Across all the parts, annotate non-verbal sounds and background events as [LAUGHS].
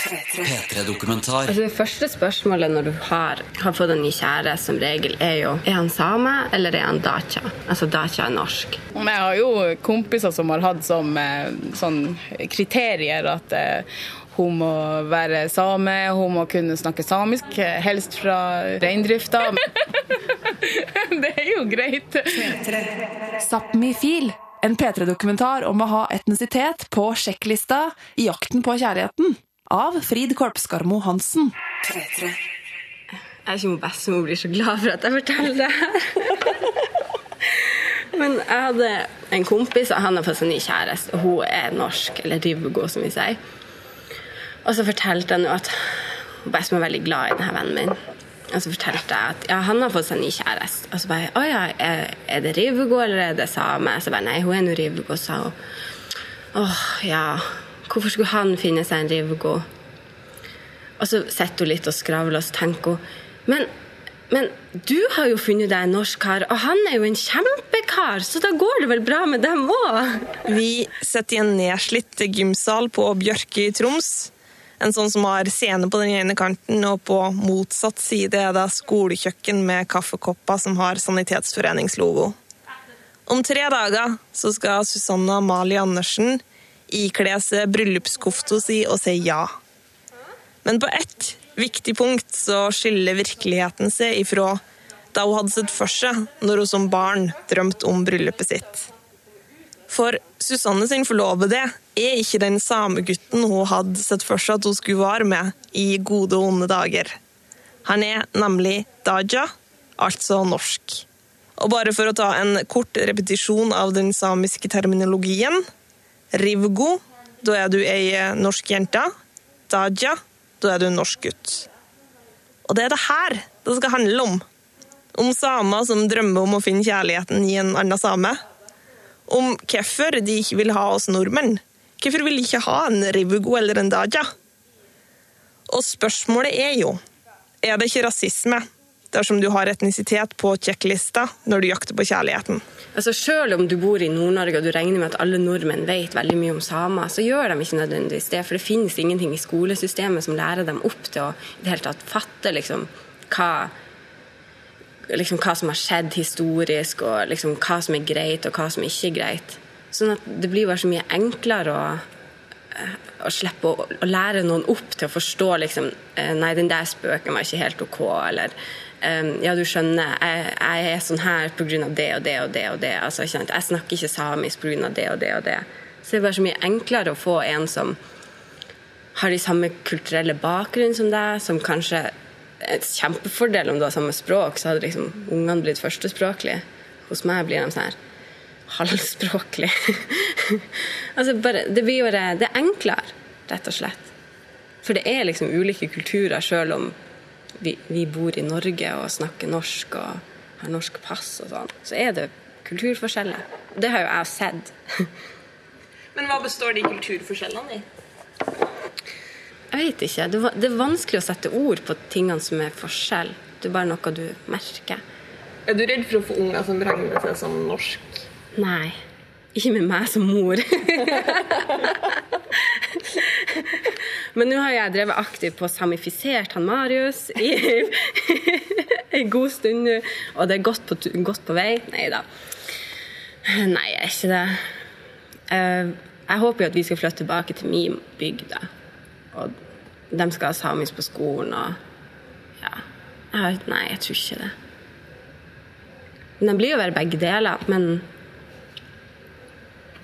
P3-dokumentar. Altså Det første spørsmålet når du har, har fått en ny kjære, som regel, er jo er han same eller er han dacha? Altså dacha er norsk. Men jeg har jo kompiser som har hatt som eh, sånn kriterier at eh, hun må være same, hun må kunne snakke samisk, eh, helst fra reindrifta. [LAUGHS] [LAUGHS] det er jo greit. Sápmi-fil, en P3-dokumentar om å ha etnisitet på sjekklista i jakten på kjærligheten. Av Frid Korpskarmo Hansen. Jeg er ikke om bestemor blir så glad for at jeg forteller det her. [LAUGHS] Men jeg hadde en kompis, og han har fått seg ny kjæreste. Og hun er norsk, eller Rivgo, som vi sier. Og så fortalte han jo at bestemor er veldig glad i denne vennen min. Og så fortalte jeg at ja, han har fått seg ny kjæreste. Og så bare Å ja, er, er det Rivgo, eller er det same? Så bare nei, hun er nå Rivgo, sa hun. Åh, ja. Hvorfor skulle han finne seg en Rivgo? Og så sitter hun litt og skravler, og tenker men, men du har jo funnet deg en norsk kar, og han er jo en kjempekar, så da går det vel bra med dem òg? Vi sitter i en nedslitt gymsal på Bjørke i Troms. En sånn som har scene på den ene kanten, og på motsatt side er det skolekjøkken med kaffekopper som har Sanitetsforeningslogo. Om tre dager så skal Susanne Amalie Andersen ikle seg bryllupskofta si og si ja. Men på ett viktig punkt så skiller virkeligheten seg ifra da hun hadde sett for seg når hun som barn drømte om bryllupet sitt. For Susanne sin forlovede er ikke den samegutten hun hadde sett for seg at hun skulle være med i gode og onde dager. Han er nemlig daja, altså norsk. Og bare for å ta en kort repetisjon av den samiske terminologien Rivgo, da er du ei norsk jente. Daja, da er du en norsk gutt. Og det er det her det skal handle om. Om samer som drømmer om å finne kjærligheten i en annen same. Om hvorfor de ikke vil ha oss nordmenn. Hvorfor vil de ikke ha en Rivgo eller en Daja? Og spørsmålet er jo, er det ikke rasisme dersom du har etnisitet på sjekklista når du jakter på kjærligheten? Altså Selv om du bor i Nord-Norge og du regner med at alle nordmenn vet veldig mye om samer, så gjør de ikke nødvendigvis det. For det finnes ingenting i skolesystemet som lærer dem opp til å i det hele tatt fatte liksom, hva, liksom, hva som har skjedd historisk, og liksom, hva som er greit og hva som ikke er greit. Sånn at det blir bare så mye enklere å, å slippe å, å, lære noen opp til å forstå liksom, Nei, den der spøken var ikke helt OK. Eller ja, du skjønner, jeg, jeg er sånn her pga. det og det og det. og det. Altså, jeg snakker ikke samisk pga. det og det og det. Så det er bare så mye enklere å få en som har de samme kulturelle bakgrunnen som deg, som kanskje et kjempefordel om du har samme språk, så hadde liksom ungene blitt førstespråklige. Hos meg blir de sånn her halvspråklig. [LAUGHS] altså bare, det blir jo Det er enklere, rett og slett. For det er liksom ulike kulturer, sjøl om vi, vi, bor i Norge og snakker norsk og har norsk pass og sånn. Så er det kulturforskjeller. Det har jo jeg sett. [LAUGHS] Men hva består de kulturforskjellene i? Jeg vet ikke. Det, det er vanskelig å sette ord på tingene som er forskjell. Det er bare noe du merker. Er du redd for å få unger som regner seg som norsk? Nei. Ikke med meg som mor. Men nå har jeg drevet aktivt på å samifisert han Marius i [LAUGHS] en god stund nå, og det er godt på, godt på vei. Nei da. Nei, jeg er ikke det. Jeg håper jo at vi skal flytte tilbake til min bygd. Og de skal ha samisk på skolen og Ja. Nei, jeg tror ikke det. Men det blir jo være begge deler. Men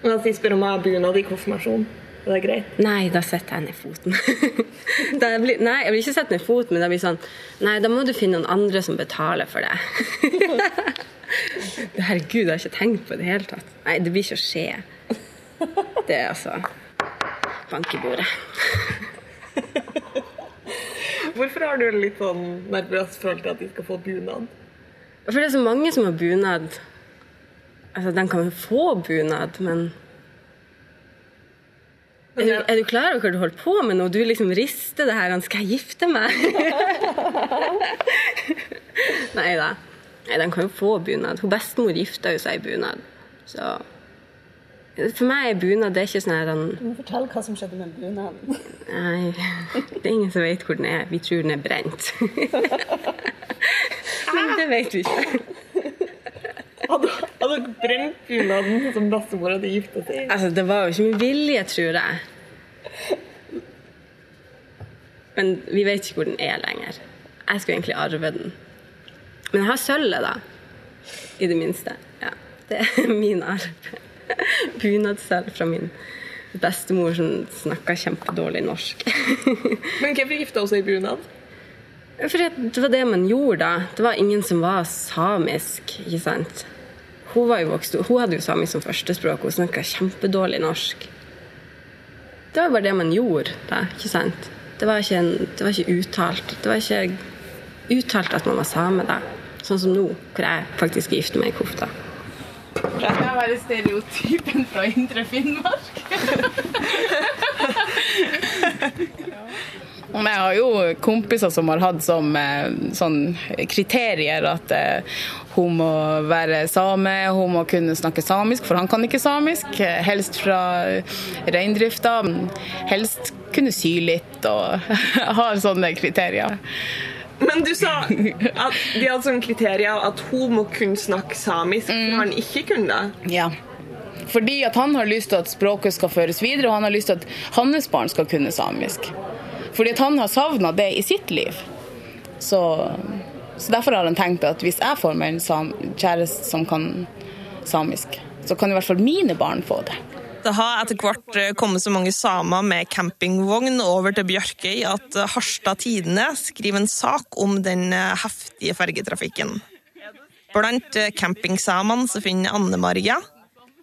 Men Hvis de spør om jeg har bunad i konfirmasjon, er det greit? Nei, da setter jeg ned foten. [LAUGHS] blir, nei, jeg vil ikke sette ned foten, men det blir sånn Nei, da må du finne noen andre som betaler for det. [LAUGHS] Herregud, jeg har ikke tenkt på det i det hele tatt. Nei, det blir ikke å skje. Det er altså Bank i bordet. [LAUGHS] Hvorfor har du litt sånn nervøs til at de skal få bunad? For det er så mange som har bunad. Altså, de kan jo få bunad, men er du, er du, klar over hva du holder på med nå? Du liksom rister det her. Skal jeg gifte meg? [LAUGHS] Nei da. Nei, De kan jo få bunad. Hun bestemor gifta jo seg i bunad. Så For meg er bunad det er ikke sånn her han- Fortell hva som skjedde med bunaden. Nei, det er ingen som vet hvor den er. Vi tror den er brent. [LAUGHS] Men det vet vi ikke. Hadde hadde dere brent bunaden som bestemor hadde gifta seg i? Altså, det var jo ikke med vilje, tror jeg. Men vi vet ikke hvor den er lenger. Jeg skulle egentlig arve den. Men jeg har sølvet, da. I det minste. Ja, det er [LAUGHS] min arv. Bunadssølv fra min bestemor som snakka kjempedårlig norsk. [LAUGHS] Men hvorfor gifta hun seg i bunad? Fordi det var det man gjorde da. Det var ingen som var samisk, ikke sant. Hun, var jo vokst, hun hadde jo samisk som førstespråk, hun snakka kjempedårlig norsk. Det var bare det man gjorde da, ikke sant. Det var ikke, en, det var ikke uttalt. Det var ikke uttalt at man var same da. Sånn som nå, hvor jeg faktisk gifter meg i kofta. Det er være stereotypen fra Indre Finnmark. [LAUGHS] [LAUGHS] Men jeg har jo kompiser som har hatt som eh, sånn kriterier at eh, hun må være same, hun må kunne snakke samisk, for han kan ikke samisk. eh, Helst fra reindrifta. Helst kunne sy litt og [LAUGHS] har sånne kriterier. Men du sa at de hadde sånne kriterier at hun må kunne snakke samisk, for han ikke kunne det. Ja. Fordi at han har lyst til at språket skal føres videre, og han har lyst til at hans barn skal kunne samisk. Fordi at han har savna det i sitt liv. Så, så derfor har han tenkt at hvis jeg får meg en sam kjæreste som kan samisk, så kan i hvert fall mine barn få det. Det har etter hvert eh, kommet så mange samer med campingvogn over til Bjørkøy at eh, Harstad Tidende skriver en sak om den eh, heftige fergetrafikken. Blant campingsamene finner Anne Maria,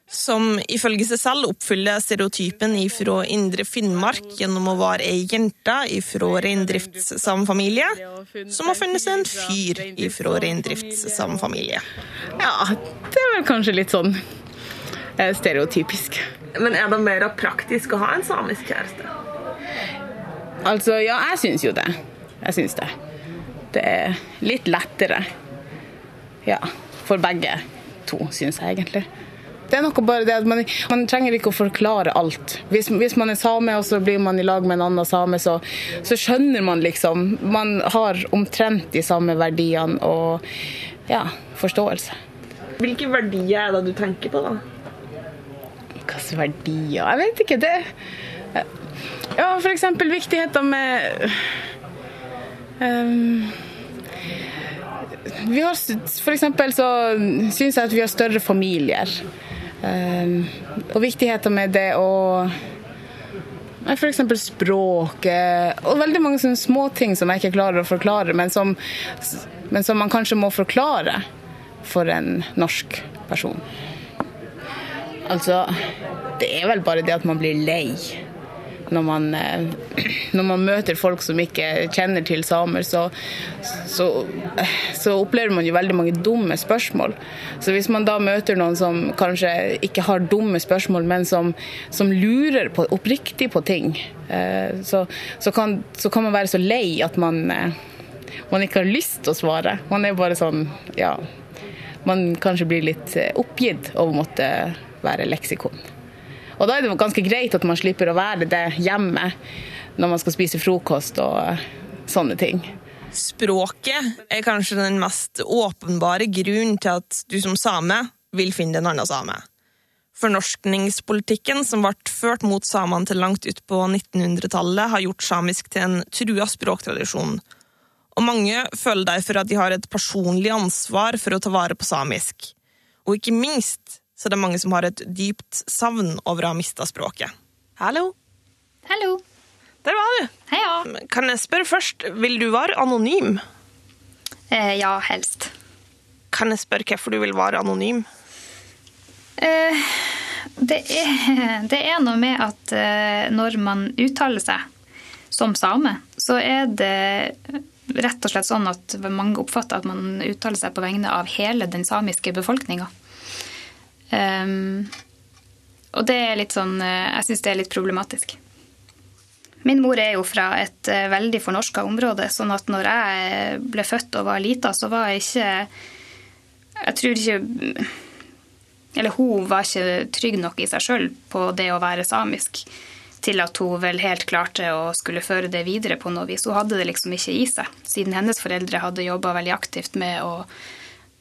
som ifølge seg selv oppfyller stereotypen ifra Indre Finnmark gjennom å være ei jente ifra reindriftssamfamilie, som har funnet seg en fyr ifra reindriftssamfamilie. Ja, det er vel kanskje litt sånn eh, stereotypisk. Men er det mer praktisk å ha en samisk kjæreste? Altså, ja, jeg syns jo det. Jeg syns det. Det er litt lettere. Ja, for begge to, syns jeg egentlig. Det er noe bare det at man, man trenger ikke å forklare alt. Hvis, hvis man er same og så blir man i lag med en annen same, så, så skjønner man liksom Man har omtrent de samme verdiene og ja, forståelse. Hvilke verdier er det du tenker på, da? Hva slags verdier Jeg vet ikke. Det Ja, eksempel viktigheten med um, Vi har eksempel så syns jeg at vi har større familier. Ehm, og viktigheten med det å F.eks. Språket og veldig mange sånne små ting som jeg ikke klarer å forklare, men som, men som man kanskje må forklare for en norsk person. Altså, det er vel bare det at man blir lei når man, eh, når man møter folk som ikke kjenner til samer, så, så, så opplever man jo veldig mange dumme spørsmål. Så hvis man da møter noen som kanskje ikke har dumme spørsmål, men som, som lurer på, oppriktig på ting, eh, så, kan, så kan man være så lei at man, eh, man ikke har lyst til å svare. Man er bare sånn, ja Man kanskje blir litt oppgitt over å måtte være leksikon. Og da er det ganske greit at man slipper å være det hjemme når man skal spise frokost og eh, sånne ting. Språket er kanskje den mest åpenbare grunnen til at du som same vil finne en annen same. Fornorskningspolitikken som ble ført mot samene til langt ut på 1900-tallet, har gjort samisk til en trua språktradisjon. Og mange føler derfor at de har et personlig ansvar for å ta vare på samisk. Og ikke minst så det er mange som har et dypt savn over å ha mista språket. Hallo, Hallo. der var du! Heia. Kan jeg spørre først, vil du være anonym? Eh, ja, helst. Kan jeg spørre hvorfor du vil være anonym? Eh, det, er, [LAUGHS] det er noe med at eh, når man uttaler seg som same, så er det rett og slett sånn at mange oppfatter at man uttaler seg på vegne av hele den samiske befolkninga. Um, og det er litt sånn eh, Jeg syns det er litt problematisk. Min mor er jo fra et eh, veldig fornorska område, sånn at når jeg ble født og var lita, så var jeg ikke Jeg tror ikke Eller hun var ikke trygg nok i seg sjøl på det å være samisk til at hun vel helt klarte å skulle føre det videre på noe vis. Hun hadde det liksom ikke i seg, siden hennes foreldre hadde jobba veldig aktivt med å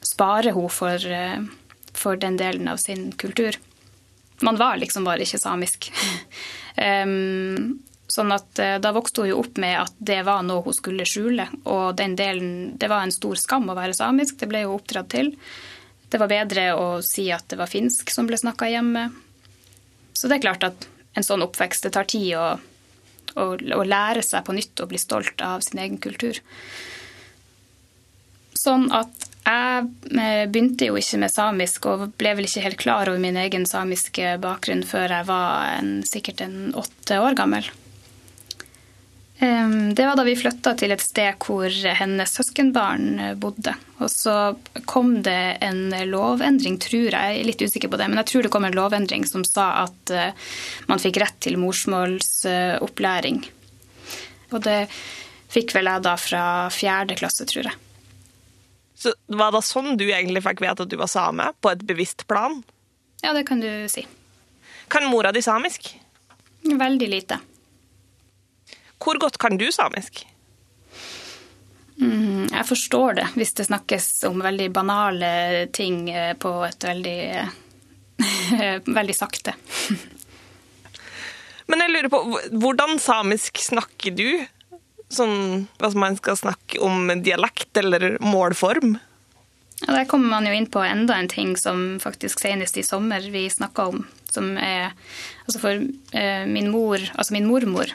spare henne for, eh, for den delen av sin kultur. Man var liksom bare ikke samisk. [LAUGHS] um, sånn at eh, Da vokste hun jo opp med at det var noe hun skulle skjule. Og den delen, det var en stor skam å være samisk. Det ble hun oppdratt til. Det var bedre å si at det var finsk som ble snakka hjemme. Så det er klart at en sånn oppvekst det tar tid å, å, å lære seg på nytt og bli stolt av sin egen kultur. Sånn at jeg eh, begynte jo ikke med samisk og ble vel ikke helt klar over min egen samiske bakgrunn før jeg var en, sikkert en åtte år gammel. Det var da vi flytta til et sted hvor hennes søskenbarn eh, bodde. Og så kom det en lovendring, tror jeg, jeg er litt usikker på det, men jeg tror det kom en lovendring som sa at eh, man fikk rett til morsmålsopplæring. Og det fikk vel jeg da fra fjerde klasse, tror jeg. Så Var det sånn du egentlig fikk vite at du var same, på et bevisst plan? Ja, det kan du si. Kan mora di samisk? Veldig lite. Hvor godt kan du samisk? Mm, jeg forstår det, hvis det snakkes om veldig banale ting eh, på et veldig [LAUGHS] veldig sakte. [LAUGHS] Men jeg lurer på, hvordan samisk snakker du? Sånn hva man skal snakke om dialekt eller målform? Ja, der kommer man jo inn på enda en ting som faktisk senest i sommer vi snakka om. Som er Altså for eh, min mor, altså min mormor,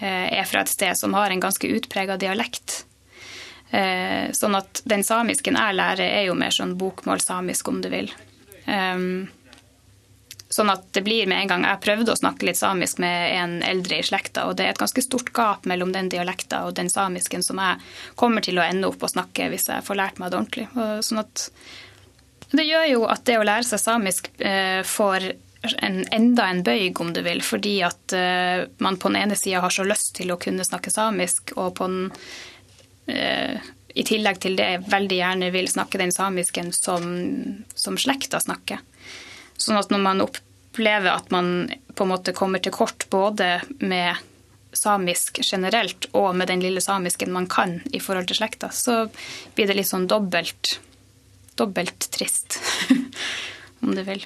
eh, er fra et sted som har en ganske utprega dialekt. Eh, sånn at den samisken jeg lærer, er jo mer sånn bokmålsamisk, om du vil. Um, Sånn at det blir med en gang Jeg prøvde å snakke litt samisk med en eldre i slekta, og det er et ganske stort gap mellom den dialekta og den samisken som jeg kommer til å ende opp å snakke hvis jeg får lært meg det ordentlig. Sånn at det gjør jo at det å lære seg samisk eh, får en, enda en bøyg, om du vil, fordi at eh, man på den ene sida har så lyst til å kunne snakke samisk, og på den eh, i tillegg til det veldig gjerne vil snakke den samisken som, som slekta snakker. Sånn at når man opplever at man på en måte kommer til kort både med samisk generelt og med den lille samisken man kan i forhold til slekta, så blir det litt sånn dobbelt, dobbelt trist, [LAUGHS] om du vil.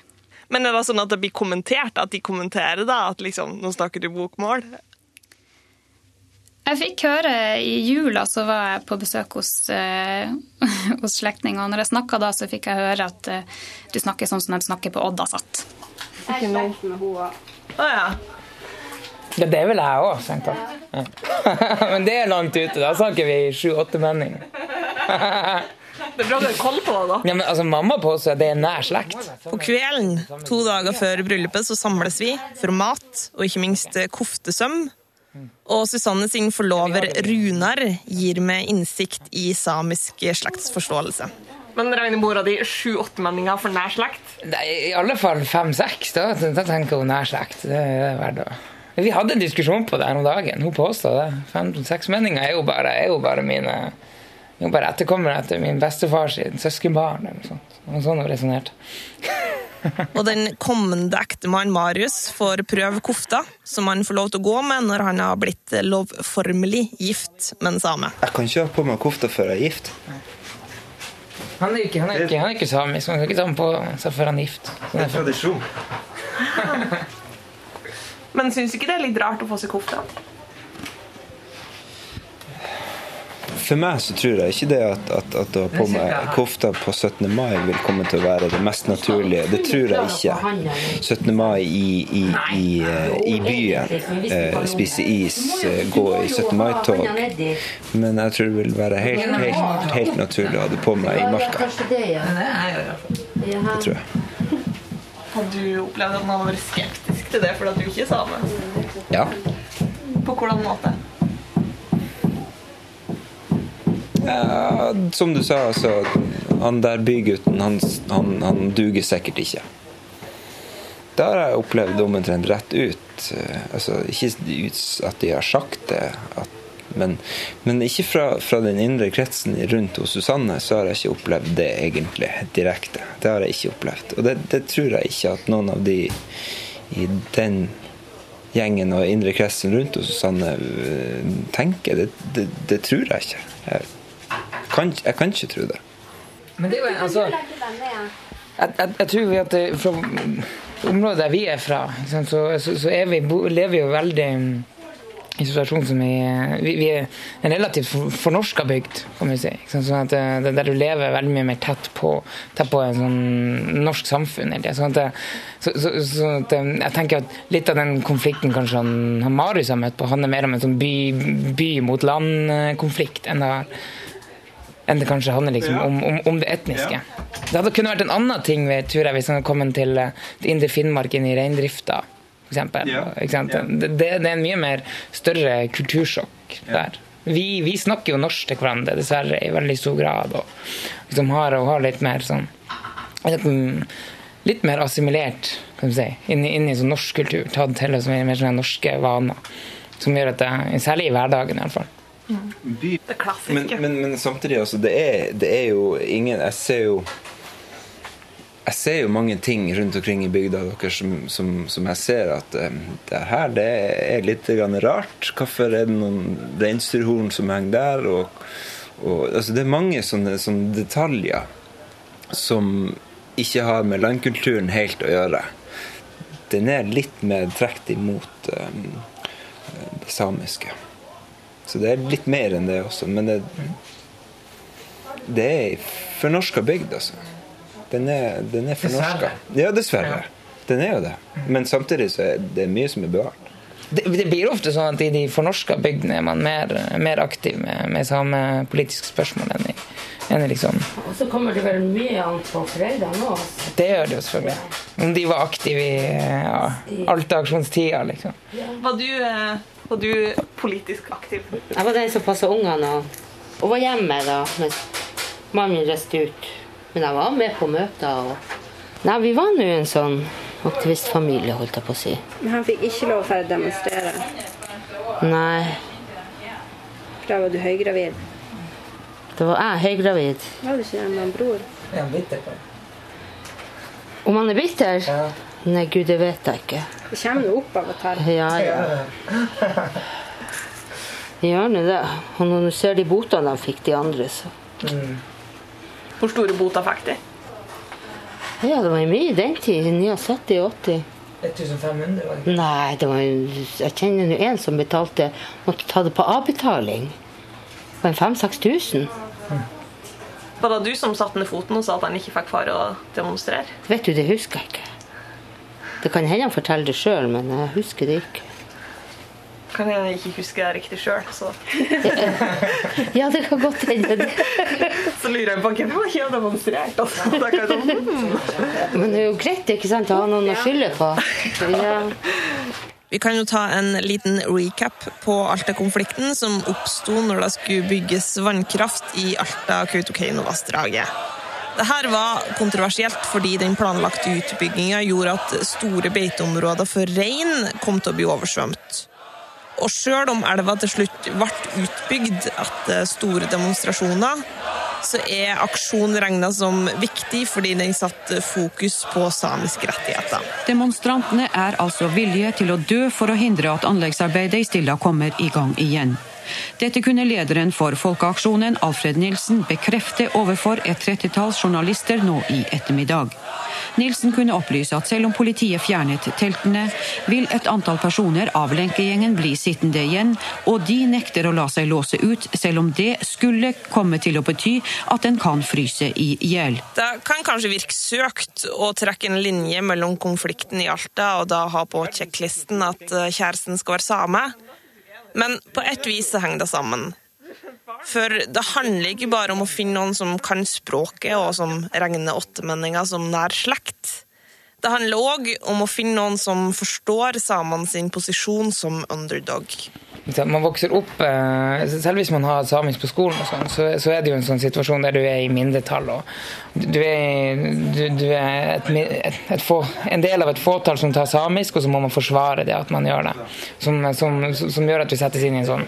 Men er det sånn at det blir kommentert? At de kommenterer da, at liksom, nå snakker du bokmål? Jeg fikk høre i jula, så var jeg på besøk hos, eh, [LAUGHS] hos slektninger. Og når jeg snakka da, så fikk jeg høre at eh, du snakker sånn som de snakker på Odda-satt. Jeg er slekt med henne. Å ja. Ja, det vil jeg òg, strengt tatt. Ja. [LAUGHS] Men det er langt ute. Da snakker vi sju-åtte menninger. Det er bra du har koll på det, da. Ja, men altså, Mamma påstår at det er nær slekt. På kvelden, to dager før bryllupet, så samles vi for mat og ikke minst koftesøm. Og Susanne sin forlover Runar gir meg innsikt i samisk slektsforståelse. Men regner mora di sju-åtte menninger for nær slekt? I alle fall fem-seks. Da, da tenker hun nær slekt. Det er verdt å Vi hadde en diskusjon på det her om dagen. Hun påstod det. Fem-seks menninger er jo bare, er jo bare mine jo bare etterkommere etter min bestefars søskenbarn. eller noe sånt. Og sånn hun resonnerte. [LAUGHS] Og den kommende ektemannen Marius får prøve kofta, som han får lov til å gå med når han har blitt lovformelig gift med en same. Jeg kan ikke ha på meg kofta før jeg er gift. Han er ikke, han er ikke, han er ikke samisk, han kan ikke ta den på seg før han er gift. Det er tradisjon. [LAUGHS] Men syns ikke det er litt rart å få seg kofta? For meg så tror jeg ikke det at, at, at å ha på meg kofta på 17. mai vil komme til å være det mest naturlige. Det tror jeg ikke. 17. mai i, i, i, i byen, eh, spise is, eh, gå i 17. mai-tog. Men jeg tror det vil være helt, helt, helt naturlig å ha det på meg i marka. Det tror jeg. Har du opplevd at man har vært skeptisk til det fordi du ikke er same? Ja. På hvordan måte? Ja, som du sa, altså, han der bygutten, han, han, han duger sikkert ikke. Det har jeg opplevd omtrent rett ut. Altså, ikke at de har sagt det, at Men, men ikke fra, fra, den indre kretsen rundt hos Susanne så har jeg ikke opplevd det egentlig direkte. Det har jeg ikke opplevd. Og det, det tror jeg ikke at noen av de i den gjengen og indre kretsen rundt hos Susanne øh, tenker. Det, det, det, tror jeg ikke. Jeg kan, jeg kan, ikke tro det. Men det er jo altså jeg, jeg, jeg tror vi at det, fra området der vi er fra, så, så, så er vi, lever vi jo veldig i situasjon som vi, vi, vi, er en relativt fornorska bygd, kan vi si. Sånn at det, Der du lever veldig mye mer tett på, tett på en sånn norsk samfunn. Sånn at, så, så, så at jeg tenker at litt av den konflikten kanskje han, han Marius har møtt på, han er mer om en sånn by, by mot land-konflikt enn det, enn det kanskje handler liksom om, om, om, det etniske. Det hadde kunne vært en annen ting ved jeg, hvis han hadde kommet til, det Indre Finnmark inn i reindrifta eksempel. Ja. Det, det, er en mye mer større kultursjokk der. Vi, vi, snakker jo norsk til hverandre, dessverre, i veldig stor grad. Og liksom har, og har litt mer sånn Litt mer assimilert, kan du si, inn, inn i sånn norsk kultur. Tatt til oss mer sånne norske vaner. Som gjør at det, Særlig i hverdagen, iallfall. Det klassiske. Men, men, men samtidig, altså, det er, det er jo ingen Jeg ser jo jeg ser jo mange ting rundt omkring i bygda deres som, som, som, jeg ser at um, det her det er litt rart. Hvorfor er det noen reinsdyrhorn som henger der? Og, og, altså det er mange sånne, sånne, detaljer som ikke har med landkulturen helt å gjøre. Den er litt mer trukket imot um, det samiske. Så det er litt mer enn det også. Men det, det er ei fornorska bygd, altså. Den er, den er fornorska. Ja, dessverre. Den er jo det. Men samtidig så er det mye som er bevart. Det, det, blir ofte sånn at i de fornorska bygdene er man mer, mer aktiv med, med samme politiske spørsmål enn i, enn i liksom Og så kommer det vel mye an på foreldrene òg? Det gjør det jo selvfølgelig. Om de var aktive i ja, Alta-aksjonstida, liksom. Var du, eh, var du politisk aktiv? Jeg var den som passa ungene og, og var hjemme da mens mannen reiste ut. Men jeg var med på møter. Og... Nei, vi var nå en sånn aktivistfamilie, holdt jeg på å si. Men han fikk ikke lov til å demonstrere? Nei. For da var du høygravid? Da var jeg høygravid. Var du ikke det med en bror? Er han bitter på Om han er bitter? Ja. Nei, gud, det vet jeg ikke. Det kommer nå opp av og til. Ja, ja. Gjør det. Og når du ser de botene de fikk, de andre, så mm. Hvor store bota fikk de? Ja, det var mye i den tid. 79-80. 1500? var det Nei, det var, jeg kjenner jo en som betalte måtte ta det på avbetaling. Det var 5000-6000. Mm. Var det du som satte ned foten og sa at han ikke fikk fare å demonstrere? Vet du, Det husker jeg ikke. Det kan hende han forteller det sjøl, men jeg husker det ikke kan hende jeg ikke huske det riktig sjøl. [LAUGHS] ja, det kan godt hende. [LAUGHS] så lurer jeg på hvem var har demonstrert. Altså. Sånn, hmm. Men det er jo greit ikke sant, å ha noen å skylde på. Ja. Vi kan jo ta en liten recap på Alta-konflikten som oppsto når det skulle bygges vannkraft i Alta-Kautokeino-vassdraget. Dette var kontroversielt fordi den planlagte utbygginga gjorde at store beiteområder for rein kom til å bli oversvømt. Og sjøl om elva til slutt ble utbygd etter store demonstrasjoner, så er aksjonen regna som viktig fordi den satte fokus på samiske rettigheter. Demonstrantene er altså villige til å dø for å hindre at anleggsarbeidet i Stilla kommer i gang igjen. Dette kunne lederen for Folkeaksjonen, Alfred Nilsen, bekrefte overfor et trettitalls journalister nå i ettermiddag. Nilsen kunne opplyse at selv om politiet fjernet teltene, vil et antall personer av lenkegjengen bli sittende igjen, og de nekter å la seg låse ut, selv om det skulle komme til å bety at en kan fryse i hjel. Det kan kanskje virke søkt å trekke en linje mellom konflikten i Alta og da ha på sjekklisten at eh, kjæresten skal være same. Men på et vis så henger det sammen. For det handler ikke bare om å finne noen som kan språket, og som regner åttemenninger som nær slekt. Det handler òg om å finne noen som forstår samene sin posisjon som underdog. Man vokser opp, eh, Selv hvis man har samisk på skolen, og sånn, så, er det jo en sånn situasjon der du er i mindretall. og Du er, du, du er et, et, et få, en del av et fåtall som tar samisk, og så må man forsvare det at man gjør det. Som, som, som gjør at vi settes inn i en sånn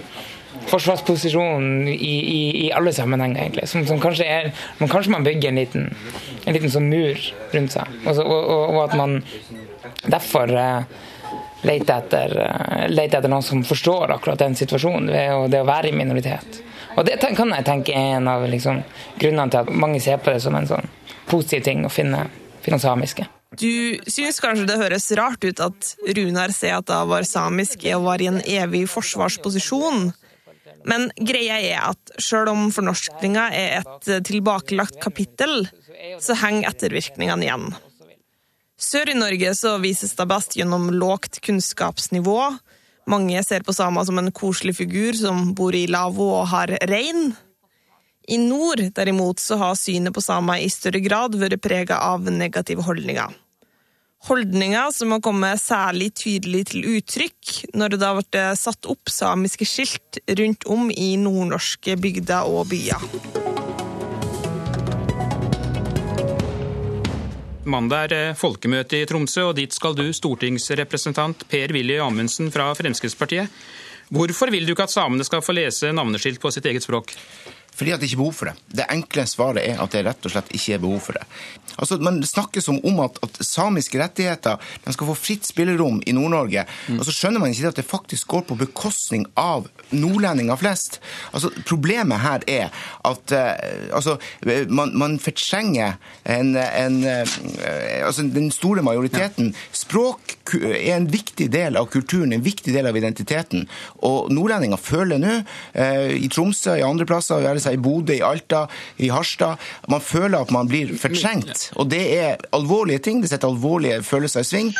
forsvarsposisjon i, i, i, alle sammenhenger, egentlig. Som, som kanskje er, men kanskje man bygger en liten, en liten sånn mur rundt seg. Og, og, og at man derfor eh, leter etter, lete etter noen som forstår akkurat den situasjonen å, det å være i minoritet. Og det kan jeg tenke er en av liksom, grunnene til at mange ser på det som en sånn positiv ting å finne, finne samiske. Du synes kanskje det høres rart ut at Runar Seata var samisk og var i en evig forsvarsposisjon. Men greia er at sjøl om fornorskninga er et tilbakelagt kapittel, så henger ettervirkningene igjen. Sør i Norge så vises det best gjennom lågt kunnskapsnivå. Mange ser på samer som en koselig figur som bor i lavvo og har rein. I nord, derimot, så har synet på samer i større grad vært prega av negative holdninger. Holdninger som har kommet særlig tydelig til uttrykk når det da ble satt opp samiske skilt rundt om i nordnorske bygder og byer. Mandag er folkemøte i Tromsø, og dit skal du, stortingsrepresentant Per-Willy Amundsen fra Fremskrittspartiet. Hvorfor vil du ikke at samene skal få lese navneskilt på sitt eget språk? Fordi at det ikke er behov for det. Det enkle svaret er at det rett og slett ikke er behov for det. Altså, Man snakker som om at, at samiske rettigheter de skal få fritt spillerom i Nord-Norge. Mm. Og så skjønner man ikke at det faktisk går på bekostning av nordlendinger flest. Altså, Problemet her er at uh, altså, man, man fortrenger en, en, uh, altså, den store majoriteten. Språk er en viktig del av kulturen, en viktig del av identiteten. Og nordlendinger føler nå, uh, i Tromsø, i andre plasser, seg i Bodø, i Alta, i Harstad. Man føler at man blir fortrengt. Og det er alvorlige ting. Det setter alvorlige følelser i sving.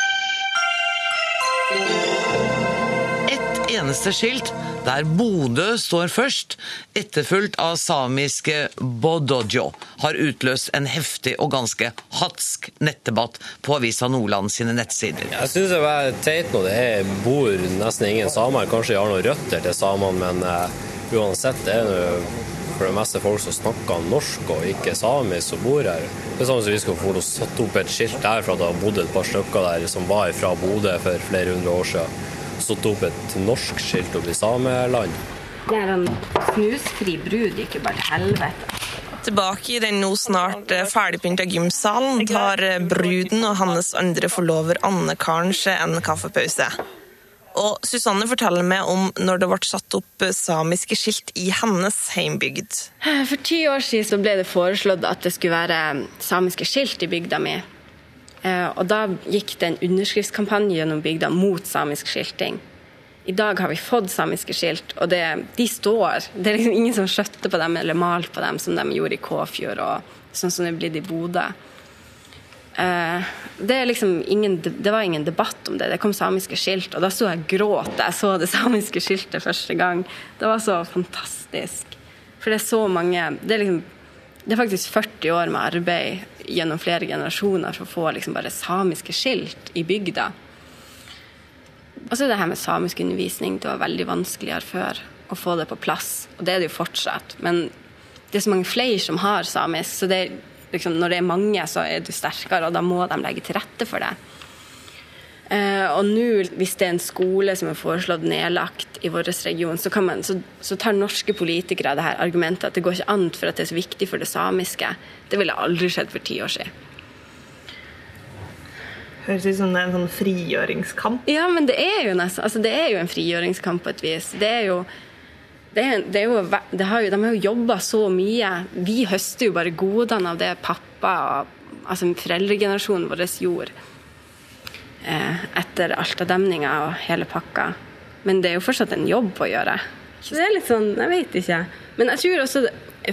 Et eneste skilt der Bodø står først, etterfulgt av samiske Bodojo, har utløst en heftig og ganske hatsk nettdebatt på Avisa Nordland sine nettsider. Jeg syns det er teit når det bor nesten ingen samer. Kanskje de har noen røtter til samene, men uh, uansett, det er noe for det meste folk som snakker norsk og ikke samisk som bor her. Det er sånn som vi skulle få satt opp et skilt der for at det har bodd et par stykker der som var fra Bodø for flere hundre år siden. Satt opp et norsk skilt opp i sameland. Det er en snusfri brud ikke bare helvete. Tilbake i den nå snart eh, ferdigpynta gymsalen tar eh, bruden og hans andre forlover Anne Karen seg en kaffepause. Og Susanne forteller meg om når det ble satt opp samiske skilt i hennes heimbygd. For ti år siden ble det foreslått at det skulle være samiske skilt i bygda mi. Eh, og da gikk det en underskriftskampanje gjennom bygda mot samisk skilting. I dag har vi fått samiske skilt, og det, de står. Det er liksom ingen som skjøtter på dem eller maler på dem som de gjorde i Kåfjord, og sånn som det er blitt i Bodø. Eh, det, liksom ingen, det, var ingen debatt om det. Det kom samiske skilt, og da sto jeg og gråt da jeg så det [LAUGHS] samiske skiltet første gang. Det var så fantastisk. For det er så mange Det er, liksom, det er faktisk 40 år med arbeid gjennom flere generasjoner for å få liksom bare samiske skilt i bygda. Og så er det her med samisk undervisning. Det var veldig vanskeligere før å få det på plass. Og det er det jo fortsatt. Men det er så mange flere som har samisk, så det er liksom, når det er mange, så er du sterkere, og da må de legge til rette for det. Uh, og nå, hvis det er en skole som er foreslått nedlagt i vår region, så, man, så, så, tar norske politikere det her argumentet at det går ikke an for at det er så viktig for det samiske. Det ville aldri skjedd for ti år siden. Høres ut som det er en sånn frigjøringskamp. Ja, men det er jo nesten altså, Det er jo en frigjøringskamp på et vis. Det er jo det det jo, det har jo, de har jo jobba så mye. Vi høster jo bare godene av det pappa altså foreldregenerasjonen vår gjorde eh, etter Alta-demninga og hele pakka. Men det er jo fortsatt en jobb å gjøre. Så det er litt sånn, Jeg vet ikke. Men jeg tror også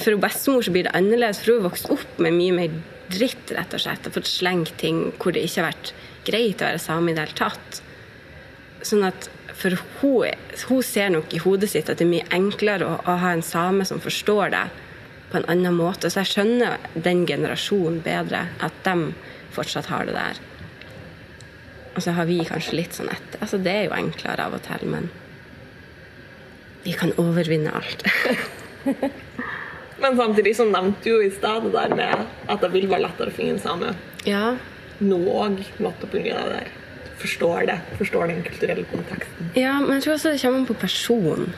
for bestemor så blir det annerledes, for hun har vokst opp med mye mer dritt, rett og slett. Og fått slengt ting hvor det ikke har vært greit å være same i det hele tatt. Sånn at for hun, hun, ser nok i hodet sitt at det er mye enklere å, å, ha en same som forstår det på en annen måte. Så jeg skjønner den generasjonen bedre, at de fortsatt har det der. Og så har vi kanskje litt sånn etter. Altså, det er jo enklere av og til, men vi kan overvinne alt. [LAUGHS] men samtidig så nevnte du jo i stedet der med at det vil være lettere å finne en same. Ja. Nå òg, nettopp pga. det der forstår det. Forstår den kulturelle konteksten. Ja, men jeg tror også det kommer an på personen.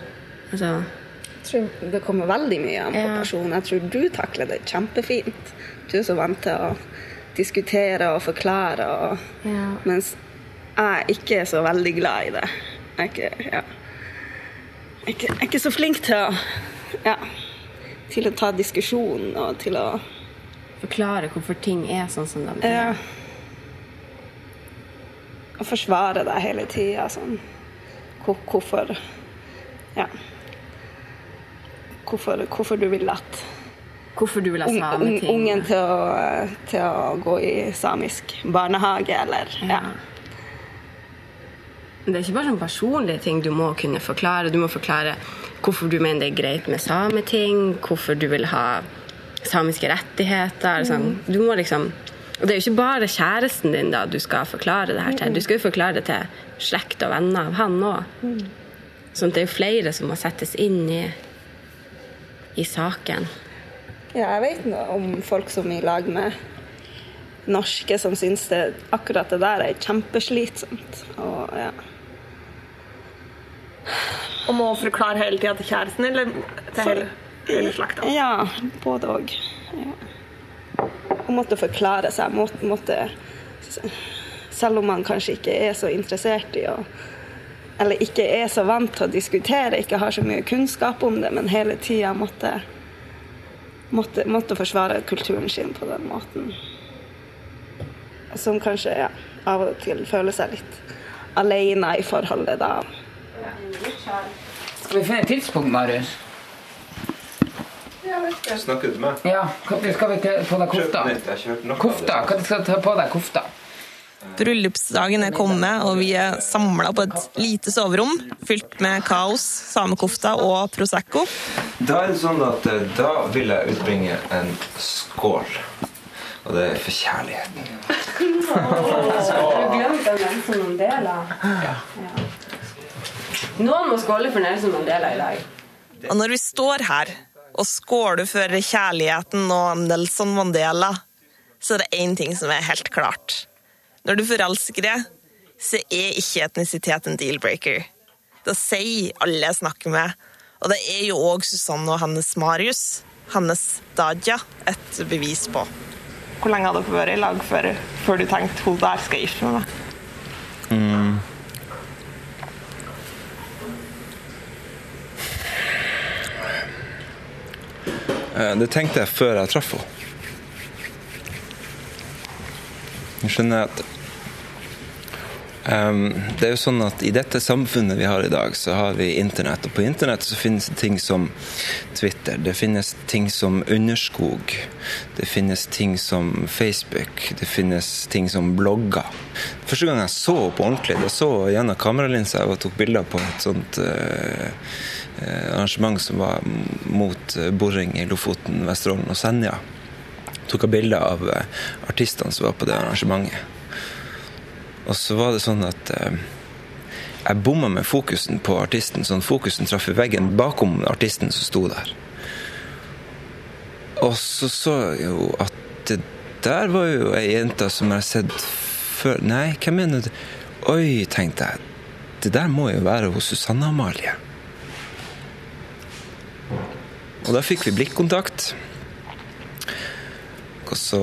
Altså, Jeg tror det kommer veldig mye an på Ja. personen. Jeg tror du takler det kjempefint. Du er så vant til å diskutere og forklare, og, Ja. mens jeg ikke er så veldig glad i det. Jeg er ikke, ja. jeg er ikke, jeg er ikke så flink til å, ja, til å ta diskusjon og til å forklare hvorfor ting er sånn som de er. ja, Å forsvare deg hele tida. Sånn. Hvorfor Ja. Hvorfor, hvorfor du vil at Hvorfor du vil ha sameting. ungen til å, til å gå i samisk barnehage, eller ja. ja. Det er ikke bare sånn personlige ting du må kunne forklare. Du må forklare hvorfor du mener det er greit med sameting, hvorfor du vil ha samiske rettigheter. Sånn. Du må liksom det er jo ikke bare kjæresten din da du skal forklare det her til. Du skal jo forklare det til slekt og venner av han òg. Sånn at det er jo flere som må settes inn i, i saken. ja, jeg vet noe om folk som er i lag med norske som syns det, akkurat det der er kjempeslitsomt. Og, ja. Og må forklare hele tida til kjæresten, eller til hele, hele slekta? Ja, både òg. Ja. Og måtte forklare seg. Måtte, måtte, selv om man kanskje ikke er så interessert i å Eller ikke er så vant til å diskutere, ikke har så mye kunnskap om det, men hele tida måtte, måtte, måtte forsvare kulturen sin på den måten. Som kanskje ja, av og til føler seg litt alene i forholdet da. Skal vi finne et tidspunkt, Marius? Snakker du til meg? Ja, når skal vi på deg kofta? Kofta, Når skal du ta på deg kofta? Bryllupsdagen er kommet, og vi er samla på et lite soverom fylt med kaos, samekofta og Prosecco. Da er det sånn at eh, da vil jeg utbringe en skål. Og det er for kjærligheten. Har du glemt den Nelson Mandela? Ja. Noen må skåle for Nelson Mandela i dag. Og når vi står her og skåler du for kjærligheten og Nelson Mandela, så er det én ting som er helt klart. Når du forelsker deg, så er ikke etnisitet en deal-breaker. Det sier alle jeg snakker med. Og det er jo òg Susanne og hennes Marius, hennes Daja, et bevis på. Hvor lenge hadde dere vært i lag før, før du tenkte hun der skal gifte meg med? Mm. Det tenkte jeg før jeg traff henne. Jeg skjønner at um, det er jo sånn at I dette samfunnet vi har i dag, så har vi internett. Og på internett så finnes det ting som Twitter, det finnes ting som Underskog, det finnes ting som Facebook, det finnes ting som blogger. Første gang jeg så på ordentlig, det så gjennom kameralinsa og tok bilder på et sånt eh, eh, arrangement som var mot eh, boring i Lofoten, Vesterålen og Senja. Tok av bilder av eh, artistene som var på det arrangementet. Og så var det sånn at eh, jeg bomma med fokusen på artisten, sånn fokusen traff i veggen bakom artisten som sto der. Og så så jeg jo at det der var jo ei jente som jeg har sett før Nei, hvem mener du? Oi, tenkte jeg. Det der må jo være hos Susanne Amalie. Og da fikk vi blikkontakt. Og så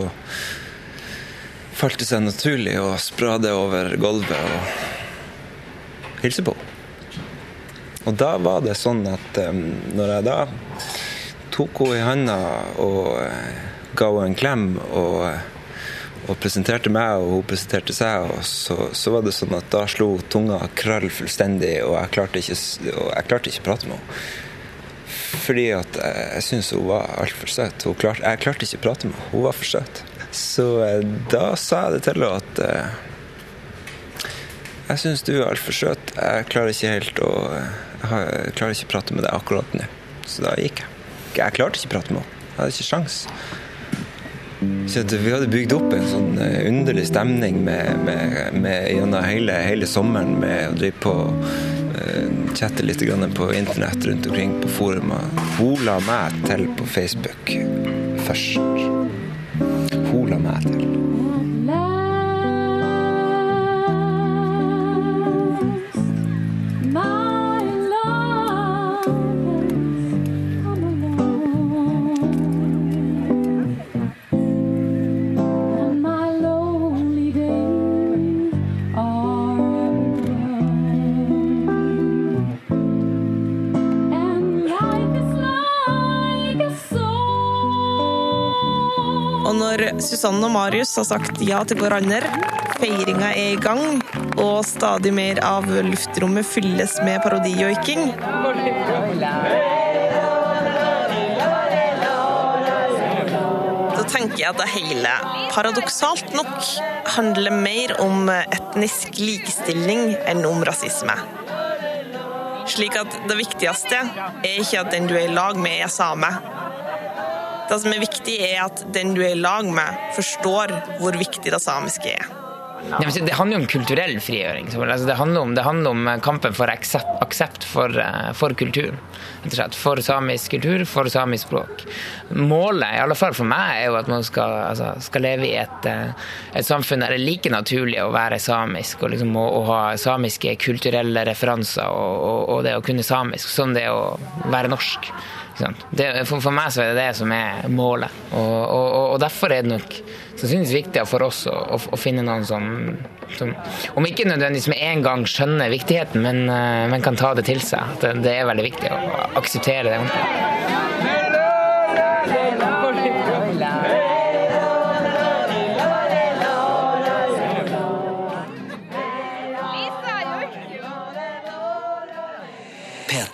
falt det seg naturlig å sprade over gulvet og hilse på. Og da var det sånn at um, når jeg da tok henne i handa og uh, ga henne en klem og, uh, og presenterte meg, og hun presenterte seg, og så, så var det sånn at da slo tunga krall fullstendig, og jeg klarte ikke å prate med henne. Fordi at jeg, syntes hun var altfor søt. Klarte, jeg klarte ikke å prate med henne. Hun var for søt. Så eh, da sa jeg det til henne at eh, jeg syns du er altfor søt. Jeg klarer ikke helt å jeg, klarer ikke å prate med deg akkurat nå. Så da gikk jeg. Jeg klarte ikke å prate med henne. Jeg hadde ikke sjans. Så vi hadde bygd opp en sånn eh, underlig stemning med, med, med, gjennom hele, hele sommeren med å drive på eh, chatte litt på internett rundt omkring på forumer. Hun la meg til på Facebook først. Hun la meg til. Susanne og Marius har sagt ja til hverandre, feiringa er i gang, og stadig mer av luftrommet fylles med parodijoiking tenker jeg at det hele, paradoksalt nok, handler mer om etnisk likestilling enn om rasisme. Slik at det viktigste er ikke at den du er i lag med, er same. Det som er viktig, er at den du er i lag med, forstår hvor viktig det samiske er. Det handler jo om kulturell frigjøring. Altså det, handler om, det handler om kampen for aksept, for, eh, for slett. For samisk kultur, for samisk språk. Målet, i alle fall for meg, er jo at man skal, altså, skal leve i et, eh, et samfunn der det er like naturlig å være samisk og liksom å, å ha samiske kulturelle referanser og, og, og det å kunne samisk, som det å være norsk. Sant? Det, for, for meg så er det det som er målet. Og, og, og derfor er det nok sannsynligvis viktigere for oss å, å, å finne noen som, som Om ikke nødvendigvis med en gang skjønner viktigheten, men, eh, men kan ta det til seg. At det, det er veldig viktig å akseptere det